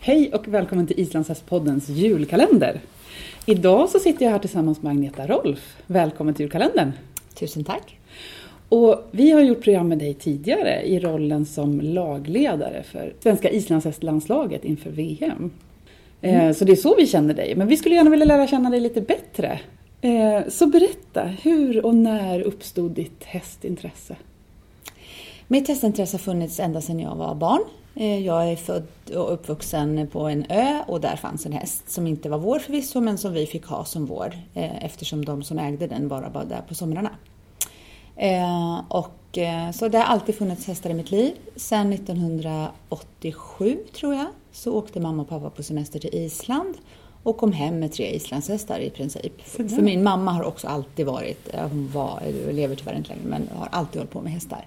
Hej och välkommen till Islandshästpoddens julkalender. Idag så sitter jag här tillsammans med Agneta Rolf. Välkommen till julkalendern! Tusen tack! Och vi har gjort program med dig tidigare i rollen som lagledare för svenska islandshästlandslaget inför VM. Mm. Så det är så vi känner dig, men vi skulle gärna vilja lära känna dig lite bättre. Eh, så berätta, hur och när uppstod ditt hästintresse? Mitt hästintresse har funnits ända sedan jag var barn. Eh, jag är född och uppvuxen på en ö och där fanns en häst som inte var vår förvisso men som vi fick ha som vår eftersom de som ägde den bara var där på somrarna. Och, så det har alltid funnits hästar i mitt liv. Sen 1987 tror jag så åkte mamma och pappa på semester till Island och kom hem med tre islandshästar i princip. För min mamma har också alltid varit, hon var, lever tyvärr inte längre, men har alltid hållit på med hästar.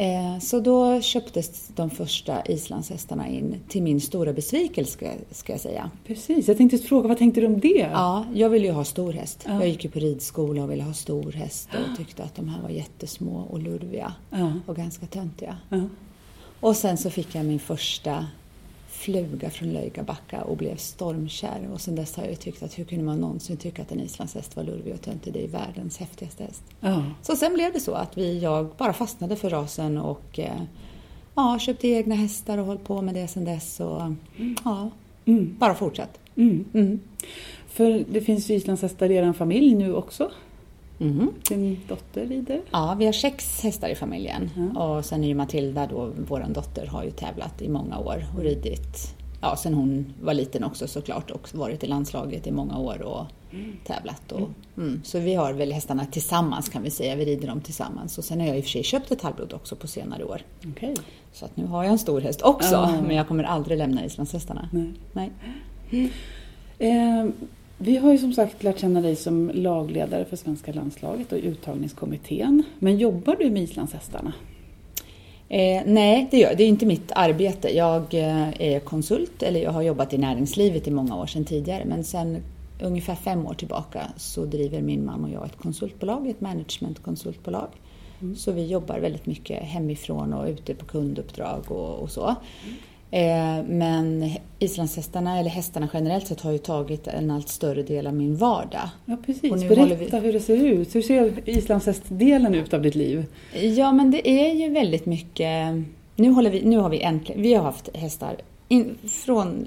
Eh, så då köptes de första islandshästarna in till min stora besvikelse ska jag säga. Precis, jag tänkte fråga vad tänkte du om det? Ja, jag ville ju ha stor häst. Ja. Jag gick ju på ridskola och ville ha stor häst och tyckte att de här var jättesmå och lurviga ja. och ganska töntiga. Ja. Och sen så fick jag min första fluga från Löjgabacka och blev stormkär. Och sen dess har jag tyckt att hur kunde man någonsin tycka att en islandshäst var lurvig och töntig? Det är världens häftigaste häst. Ja. Så sen blev det så att vi, jag bara fastnade för rasen och eh, ja, köpte egna hästar och hållit på med det sen dess. Och, ja, mm. bara fortsatt. Mm. Mm. För det finns ju islandshästar i er familj nu också. Mm. Din dotter rider? Ja, vi har sex hästar i familjen. Mm. Och sen är ju Matilda då, vår dotter, har ju tävlat i många år och ridit Ja, sen hon var liten också såklart och varit i landslaget i många år och mm. tävlat. Och, mm. mm. Så vi har väl hästarna tillsammans kan vi säga, vi rider dem tillsammans. Och sen har jag i och för sig köpt ett halvblod också på senare år. Okay. Så att nu har jag en stor häst också, men jag kommer aldrig lämna islandshästarna. Nej. Nej. Eh, vi har ju som sagt lärt känna dig som lagledare för svenska landslaget och uttagningskommittén. Men jobbar du med islandshästarna? Eh, nej, det gör Det är inte mitt arbete. Jag eh, är konsult, eller jag har jobbat i näringslivet i många år sedan tidigare. Men sen ungefär fem år tillbaka så driver min man och jag ett konsultbolag, ett managementkonsultbolag. Mm. Så vi jobbar väldigt mycket hemifrån och ute på kunduppdrag och, och så. Mm. Eh, men islandshästarna, eller hästarna generellt sett, har ju tagit en allt större del av min vardag. Ja, precis. Berätta vi... hur det ser ut. Hur ser islandshästdelen ut av ditt liv? Ja, men det är ju väldigt mycket... Nu, håller vi, nu har vi äntligen... Vi har haft hästar in, från...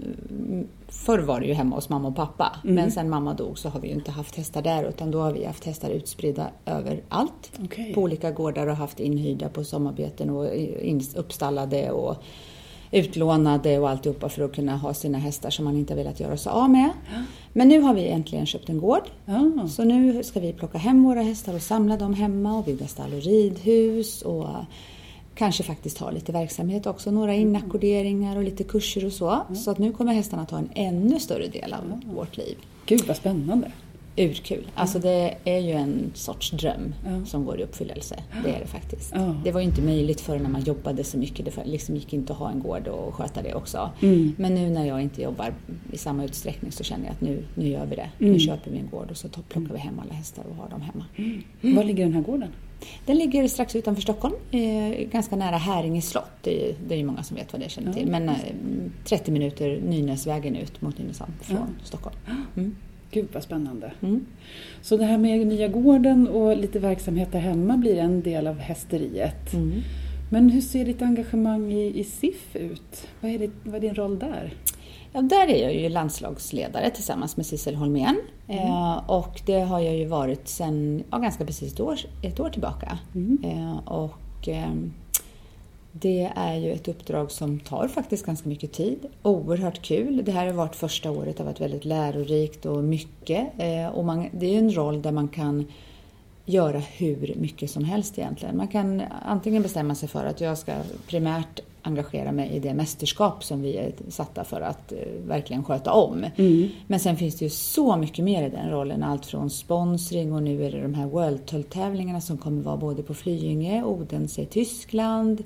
Förr var det ju hemma hos mamma och pappa, mm. men sen mamma dog så har vi ju inte haft hästar där utan då har vi haft hästar utspridda överallt. Okay. På olika gårdar och haft inhyrda på sommarbeten och in, uppstallade och utlånade och alltihopa för att kunna ha sina hästar som man inte velat göra sig av med. Ja. Men nu har vi äntligen köpt en gård. Ja. Så nu ska vi plocka hem våra hästar och samla dem hemma och bygga stall och ridhus och kanske faktiskt ha lite verksamhet också, några mm. inackorderingar och lite kurser och så. Så att nu kommer hästarna ta en ännu större del av vårt liv. Gud vad spännande! Urkul. Alltså det är ju en sorts dröm ja. som går i uppfyllelse. Det är det faktiskt. Ja. Det var ju inte möjligt förr när man jobbade så mycket. Det liksom gick inte att ha en gård och sköta det också. Mm. Men nu när jag inte jobbar i samma utsträckning så känner jag att nu, nu gör vi det. Mm. Nu köper vi en gård och så plockar vi hem alla hästar och har dem hemma. Mm. Var ligger den här gården? Den ligger strax utanför Stockholm, eh, ganska nära Häringe slott. Det är, det är ju många som vet vad det känner till. Men eh, 30 minuter Nynäsvägen ut mot Nynäshamn från Stockholm. Gud vad spännande. Mm. Så det här med nya gården och lite verksamhet där hemma blir en del av hästeriet. Mm. Men hur ser ditt engagemang i, i SIF ut? Vad är, det, vad är din roll där? Ja, där är jag ju landslagsledare tillsammans med Sissel Holmén. Mm. Eh, och det har jag ju varit sedan ja, ganska precis ett år, ett år tillbaka. Mm. Eh, och, eh, det är ju ett uppdrag som tar faktiskt ganska mycket tid. Oerhört kul. Det här har varit första året, det har varit väldigt lärorikt och mycket. Eh, och man, det är en roll där man kan göra hur mycket som helst egentligen. Man kan antingen bestämma sig för att jag ska primärt engagera mig i det mästerskap som vi är satta för att eh, verkligen sköta om. Mm. Men sen finns det ju så mycket mer i den rollen. Allt från sponsring och nu är det de här World Tour-tävlingarna som kommer vara både på Flyinge, Odense i Tyskland.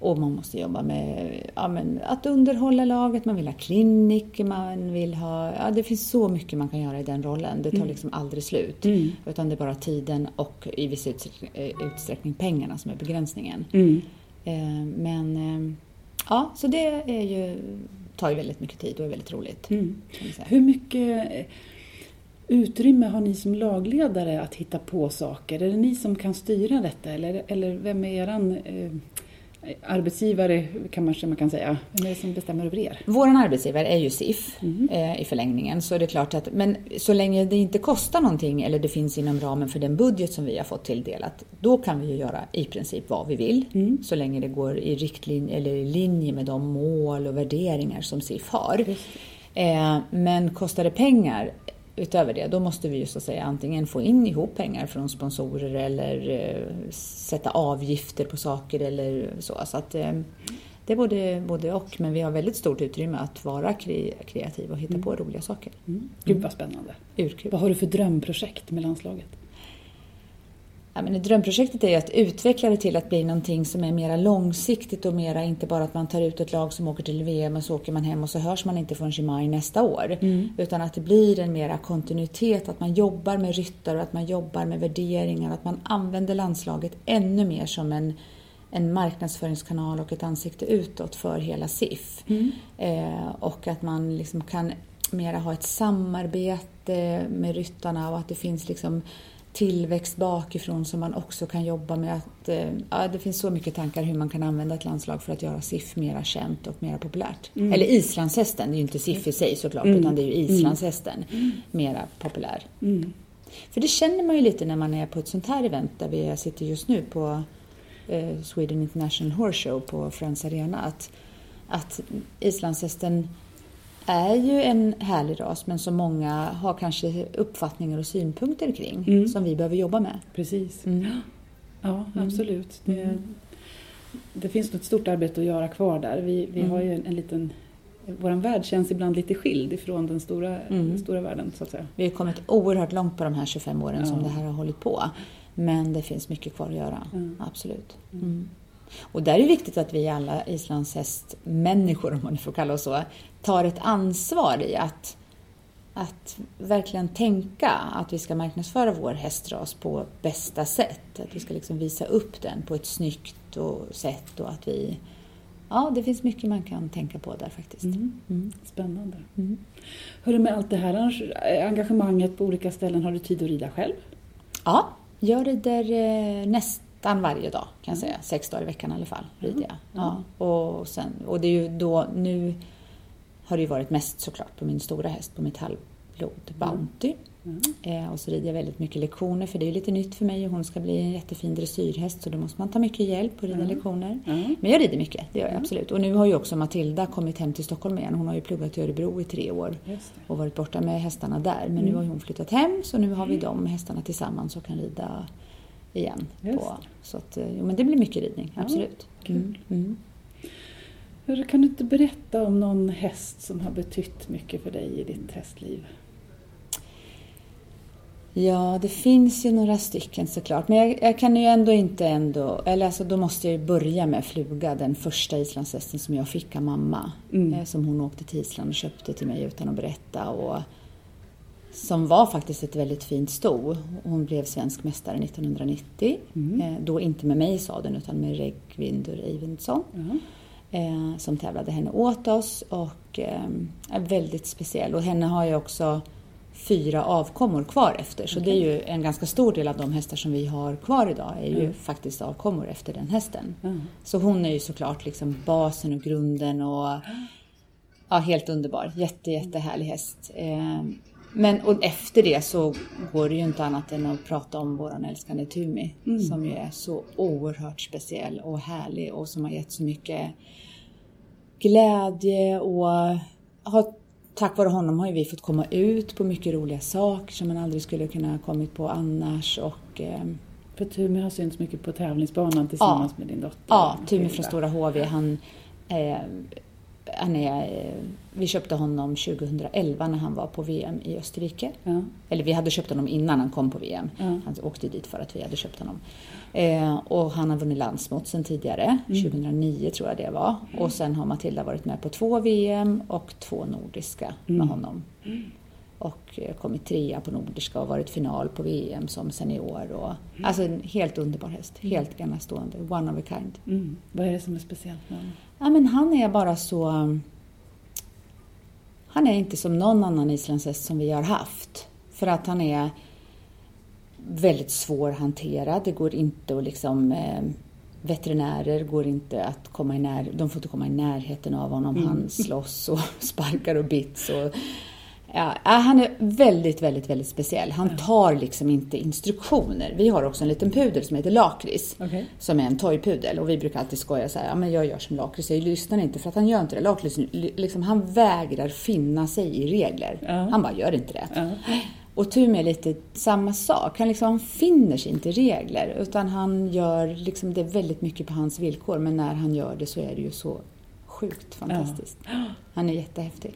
Och man måste jobba med ja, att underhålla laget, man vill ha klinik, man vill ha... Ja, det finns så mycket man kan göra i den rollen. Det tar liksom aldrig slut. Mm. Utan det är bara tiden och i viss utsträckning, eh, utsträckning pengarna som är begränsningen. Mm. Eh, Men eh, ja, så det är ju, tar ju väldigt mycket tid och är väldigt roligt. Mm. Hur mycket eh, utrymme har ni som lagledare att hitta på saker? Är det ni som kan styra detta eller, eller vem är eran eh, arbetsgivare kan man, kan säga? Vem är det som bestämmer över er? Vår arbetsgivare är ju SIF eh, i förlängningen. Så är det klart att, men så länge det inte kostar någonting eller det finns inom ramen för den budget som vi har fått tilldelat, då kan vi ju göra i princip vad vi vill. Så länge det går i riktlinje eller i linje med de mål och värderingar som SIF har. Eh, men kostar det pengar utöver det, då måste vi ju så att säga antingen få in ihop pengar från sponsorer eller eh, sätta avgifter på saker eller så. så att, eh, det är både, både och, men vi har väldigt stort utrymme att vara kre, kreativa och hitta på roliga saker. Mm. Gud vad spännande. Urkul. Vad har du för drömprojekt med landslaget? Ja, men drömprojektet är ju att utveckla det till att bli någonting som är mera långsiktigt och mera inte bara att man tar ut ett lag som åker till VM och så åker man hem och så hörs man inte förrän i maj nästa år. Utan att det blir en mera kontinuitet, att man jobbar med ryttare och att man jobbar med värderingar, att man använder landslaget ännu mer som en, en marknadsföringskanal och ett ansikte utåt för hela SIF. Eh, och att man liksom kan mera ha ett samarbete med ryttarna och att det finns liksom tillväxt bakifrån som man också kan jobba med. Att, eh, ja, det finns så mycket tankar hur man kan använda ett landslag för att göra SIF mera känt och mera populärt. Eller islandshästen, det är ju inte SIF i sig såklart, utan det är ju islandshästen mera populär. För det känner man ju lite när man är på ett sånt här event där vi sitter just nu på eh, Sweden International Horse Show på Friends Arena. Att, att islandshästen är ju en härlig ras men som många har kanske uppfattningar och synpunkter kring som vi behöver jobba med. Precis. Mm. Ja, absolut. Det, det finns ett stort arbete att göra kvar där. Vi, vi har ju en, en liten... Vår värld känns ibland lite skild ifrån den stora, den stora världen, så att säga. Vi har kommit oerhört långt på de här 25 åren som Ja. det här har hållit på. Men det finns mycket kvar att göra, absolut. Mm. Och där är det viktigt att vi alla islandshästmänniskor, om man får kalla oss så, tar ett ansvar i att, att verkligen tänka att vi ska marknadsföra vår hästras på bästa sätt. Att vi ska liksom visa upp den på ett snyggt och sätt och att vi... Ja, det finns mycket man kan tänka på där faktiskt. Mm. Spännande. Mm. Hörru, med allt det här arrange- engagemanget på olika ställen, har du tid att rida själv? Ja, jag rider eh, nästan varje dag kan jag säga. Sex dagar i veckan i alla fall rider jag. Ja, och, sen, och det är ju då, nu har det ju varit mest såklart på min stora häst, på mitt halvblod Bounty. Eh, och så rider jag väldigt mycket lektioner för det är lite nytt för mig och hon ska bli en jättefin dressyrhäst så då måste man ta mycket hjälp och rida lektioner. Mm. Men jag rider mycket, det gör jag absolut. Och nu har ju också Matilda kommit hem till Stockholm igen. Hon har ju pluggat i Örebro i tre år och varit borta med hästarna där. Men nu har hon flyttat hem så nu har vi de hästarna tillsammans och kan rida igen. Just På. Så att, eh, jo, men det blir mycket ridning, absolut. Mm. Mm. Hörru, kan du inte berätta om någon häst som har betytt mycket för dig i ditt hästliv? Ja, det finns ju några stycken såklart. Men jag, jag kan ju ändå inte ändå... Eller alltså, då måste jag ju börja med Fluga, den första islandshästen som jag fick av mamma. Eh, som hon åkte till Island och köpte till mig utan att berätta. Och som var faktiskt ett väldigt fint sto. Hon blev svensk mästare 1990. Eh, då inte med mig i sadeln utan med Regvindur Eivindsson. Eh, som tävlade henne åt oss och eh, är väldigt speciell. Och henne har jag också fyra avkommor kvar efter. Så det är ju en ganska stor del av de hästar som vi har kvar idag är ju faktiskt avkommor efter den hästen. Så hon är ju såklart liksom basen och grunden och ja, helt underbar. Jätte, jättehärlig häst. Men och efter det så går det ju inte annat än att prata om våran älskande Tumi som ju är så oerhört speciell och härlig och som har gett så mycket glädje och har tack vare honom har ju vi fått komma ut på mycket roliga saker som man aldrig skulle kunna ha kommit på annars. Och, eh, För Tumi har synts mycket på tävlingsbanan tillsammans med din dotter. ja, Tumi från Stora HV, han, eh, han är, eh, vi köpte honom 2011 när han var på VM i Österrike. Ja. Eller vi hade köpt honom innan han kom på VM. Ja. Han åkte dit för att vi hade köpt honom. Eh, och han har vunnit landsmått sen tidigare, 2009 tror jag det var. Och sen har Matilda varit med på två VM och två nordiska med honom. Och eh, kommit trea på nordiska och varit final på VM som senior. Och, Alltså en helt underbar häst, helt enastående, one of a kind. Mm. Vad är det som är speciellt med honom? Ja, men han är bara så... Han är inte som någon annan islandshäst som vi har haft. För att han är väldigt svårhanterad. Det går inte att liksom... Eh, veterinärer går inte att komma i när, de får inte komma i närheten av honom. Han slåss och sparkar och bits. Och, ja, han är väldigt, väldigt, väldigt speciell. Han tar liksom inte instruktioner. Vi har också en liten pudel som heter Lakrits Okej. som är en toypudel och vi brukar alltid skoja så här, ja men jag gör som Lakrits, jag lyssnar inte för att han gör inte det. Lakrits, liksom, han vägrar finna sig i regler. Ja. Han bara gör inte det. Ja. Och Tumi är lite samma sak. Han, liksom, han finner sig inte i regler utan han gör liksom, det väldigt mycket på hans villkor men när han gör det så är det ju så sjukt fantastiskt. Han är jättehäftig.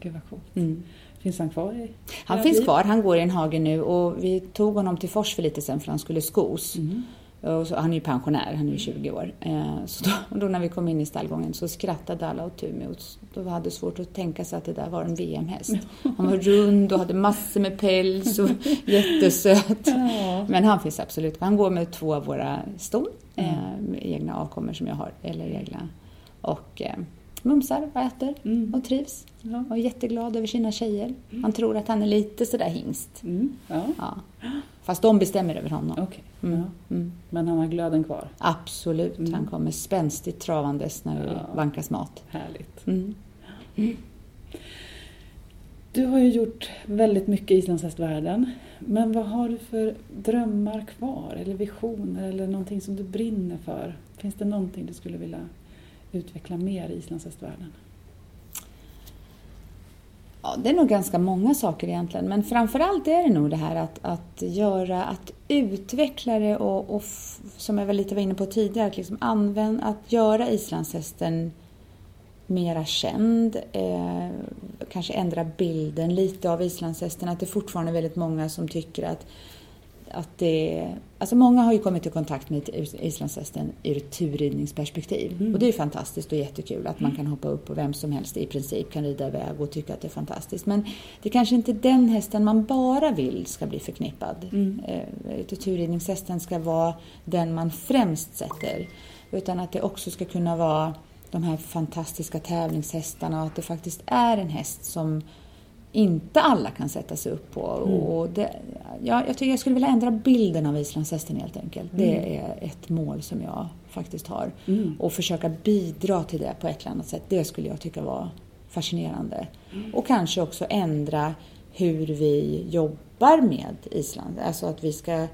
Gud vad coolt. Mm. Finns han kvar i Han finns liv? kvar, han går i en hage nu och vi tog honom till Fors för lite sen för han skulle skos. Och så, han är ju pensionär, han är ju 20 år. Eh, så då, då när vi kom in i stallgången så skrattade alla åt Tumi då hade det svårt att tänka sig att det där var en VM-häst. Han var rund och hade massor med päls och jättesöt. Ja. Men han finns absolut Han går med två av våra ston, eh, med egna avkommor som jag har, eller egna. Och eh, mumsar och äter Mm. och trivs. Ja. Och är jätteglad över sina tjejer. Han tror att han är lite sådär hingst. Mm. Ja. Ja. Fast de bestämmer över honom. Okej. Mm. Mm. Men han har glöden kvar. Absolut. Mm. Han kommer spänstigt travandes när det Ja. vankas mat. Härligt. Mm. Du har ju gjort väldigt mycket i islandshästvärlden. Men vad har du för drömmar kvar? Eller visioner? Eller någonting som du brinner för? Finns det någonting du skulle vilja utveckla mer i islandshästvärlden? Ja, det är nog ganska många saker egentligen. Men framförallt är det nog det här att, att göra, att utveckla det och, och som jag väl lite var inne på tidigare, att, liksom använd, att göra islandshästen mera känd. Eh, kanske ändra bilden lite av islandshästen. Att det fortfarande är väldigt många som tycker att att det, alltså många har ju kommit i kontakt med islandshästen ur ett turridningsperspektiv. Mm. Och det är fantastiskt och jättekul att man kan hoppa upp och vem som helst i princip kan rida iväg och tycka att det är fantastiskt. Men det är kanske inte den hästen man bara vill ska bli förknippad. Mm. Eh, turridningshästen ska vara den man främst sätter. Utan att det också ska kunna vara de här fantastiska tävlingshästarna och att det faktiskt är en häst som inte alla kan sätta sig upp på. Och det, ja, jag tycker jag skulle vilja ändra bilden av islandshästen helt enkelt. Det är ett mål som jag faktiskt har. Mm. Och försöka bidra till det på ett eller annat sätt. Det skulle jag tycka var fascinerande. Och kanske också ändra hur vi jobbar med Island. Alltså att vi ska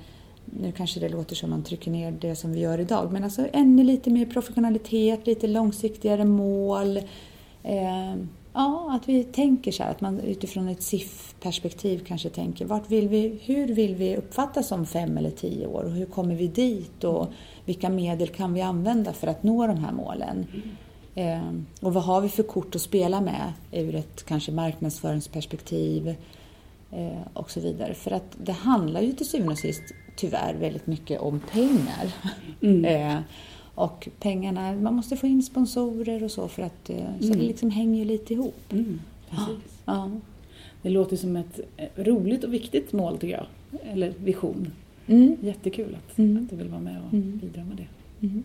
nu kanske det låter som man trycker ner det som vi gör idag, men alltså ännu lite mer professionalitet, lite långsiktigare mål. Eh, ja, att vi tänker så här, att man utifrån ett SIF-perspektiv kanske tänker, vart vill vi, hur vill vi uppfattas om fem eller tio år och hur kommer vi dit och vilka medel kan vi använda för att nå de här målen? Eh, och vad har vi för kort att spela med ur ett kanske marknadsföringsperspektiv eh, och så vidare. För att det handlar ju till syvende och sist tyvärr väldigt mycket om pengar. Mm. Eh, och pengarna, man måste få in sponsorer och så för att, eh, så det liksom hänger ju lite ihop. Mm. Precis. Ja. Det låter som ett eh, roligt och viktigt mål tycker jag. Eller vision. Mm. Jättekul att, Mm. att du vill vara med och Mm. bidra med det. Mm.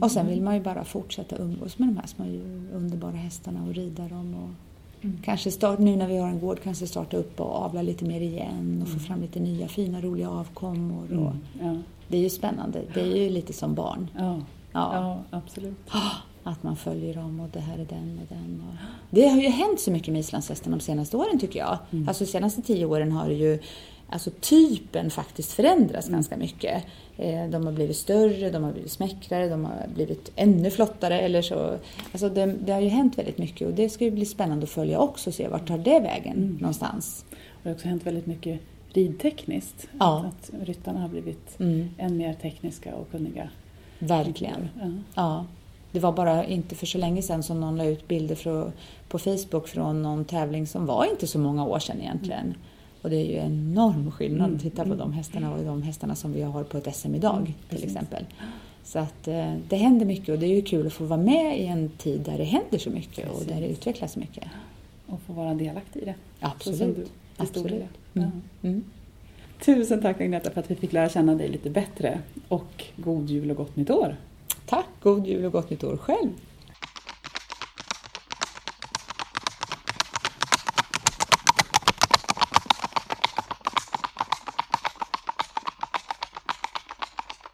Och sen vill man ju bara fortsätta umgås med de här små underbara hästarna och rida dem. Och Mm. Kanske start, nu när vi har en gård kanske starta upp och avla lite mer igen och få fram lite nya fina roliga avkommor. Och Mm. Ja. Det är ju spännande. Det är ju lite som barn. Ja. Ja. absolut. Att man följer dem och det här är den och den. Och... Det har ju hänt så mycket med islandshästen de senaste åren tycker jag. Mm. Alltså de senaste tio åren har ju alltså typen faktiskt förändras ganska mycket. Eh, de har blivit större, de har blivit smäckrare, de har blivit ännu flottare eller så. Alltså det, det har ju hänt väldigt mycket och det ska ju bli spännande att följa också och se vart tar det vägen Mm. någonstans. Och det har också hänt väldigt mycket ridtekniskt. Ja. Att ryttarna har blivit Mm, än mer tekniska och kunniga. verkligen. Ja. Ja. Det var bara inte för så länge sedan som någon la ut bilder på Facebook från någon tävling som var inte så många år sedan egentligen. Och det är ju enorm skillnad Mm, att titta på de hästarna och de hästarna som vi har på ett SM idag Mm, till precis. exempel. Så att eh, det händer mycket och det är ju kul att få vara med i en tid där det händer så mycket och där det Precis. utvecklas mycket. Och få vara delaktig i det. Så Absolut. du. Absolut. Mm. Mm. Tusen tack Agneta för att vi fick lära känna dig lite bättre. Och god jul och gott nytt år! Tack, god jul och gott nytt år själv!